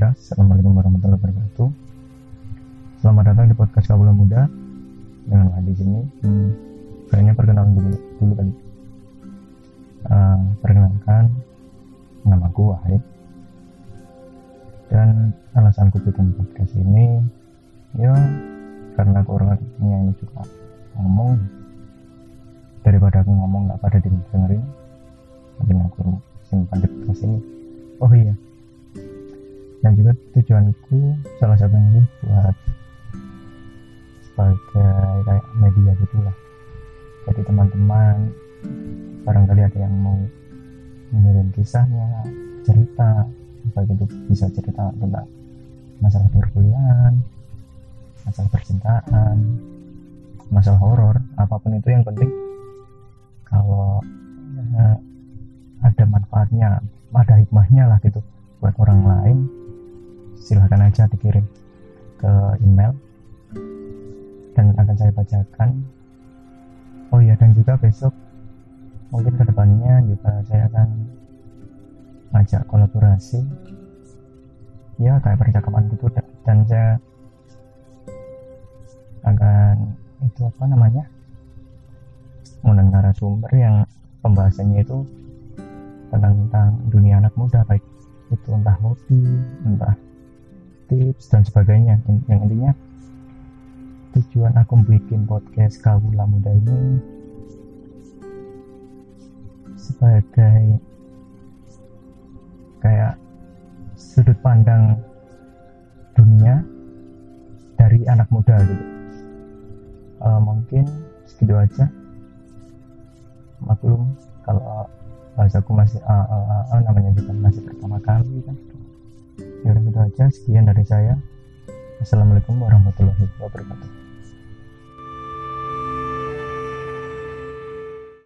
Assalamualaikum warahmatullahi wabarakatuh. Selamat datang di podcast Kabula Muda dengan di sini. Hmm, kayaknya perkenalan dulu dulu kali. Uh, perkenalkan, namaku Wahid. Dan alasanku bikin podcast ini, ya karena aku orangnya ini juga ngomong daripada aku ngomong nggak pada dengerin mungkin aku simpan di podcast ini oh iya dan juga tujuanku salah satunya buat sebagai kayak media gitulah. Jadi teman-teman barangkali ada yang mau mengirim kisahnya cerita baik itu bisa cerita tentang masalah perkuliahan masalah percintaan masalah horor apa pun itu yang penting kalau ya, ada manfaatnya ada hikmahnya lah gitu buat orang lain silahkan aja dikirim ke email dan akan saya bacakan. Oh iya dan juga besok mungkin ke depannya juga saya akan ngajak kolaborasi. Ya kayak percakapan gitu dan saya akan itu apa namanya? Mengundang narasumber yang pembahasannya itu tentang, tentang dunia anak muda baik itu entah hobi entah tips dan sebagainya. Yang intinya tujuan aku bikin podcast Kawula Muda ini sebagai kayak sudut pandang dunia dari anak muda gitu. Uh, mungkin segitu aja. Maklum kalau bahasaku masih uh, uh, uh, namanya juga masih pertama kali kan aja sekian dari saya. Assalamualaikum warahmatullahi wabarakatuh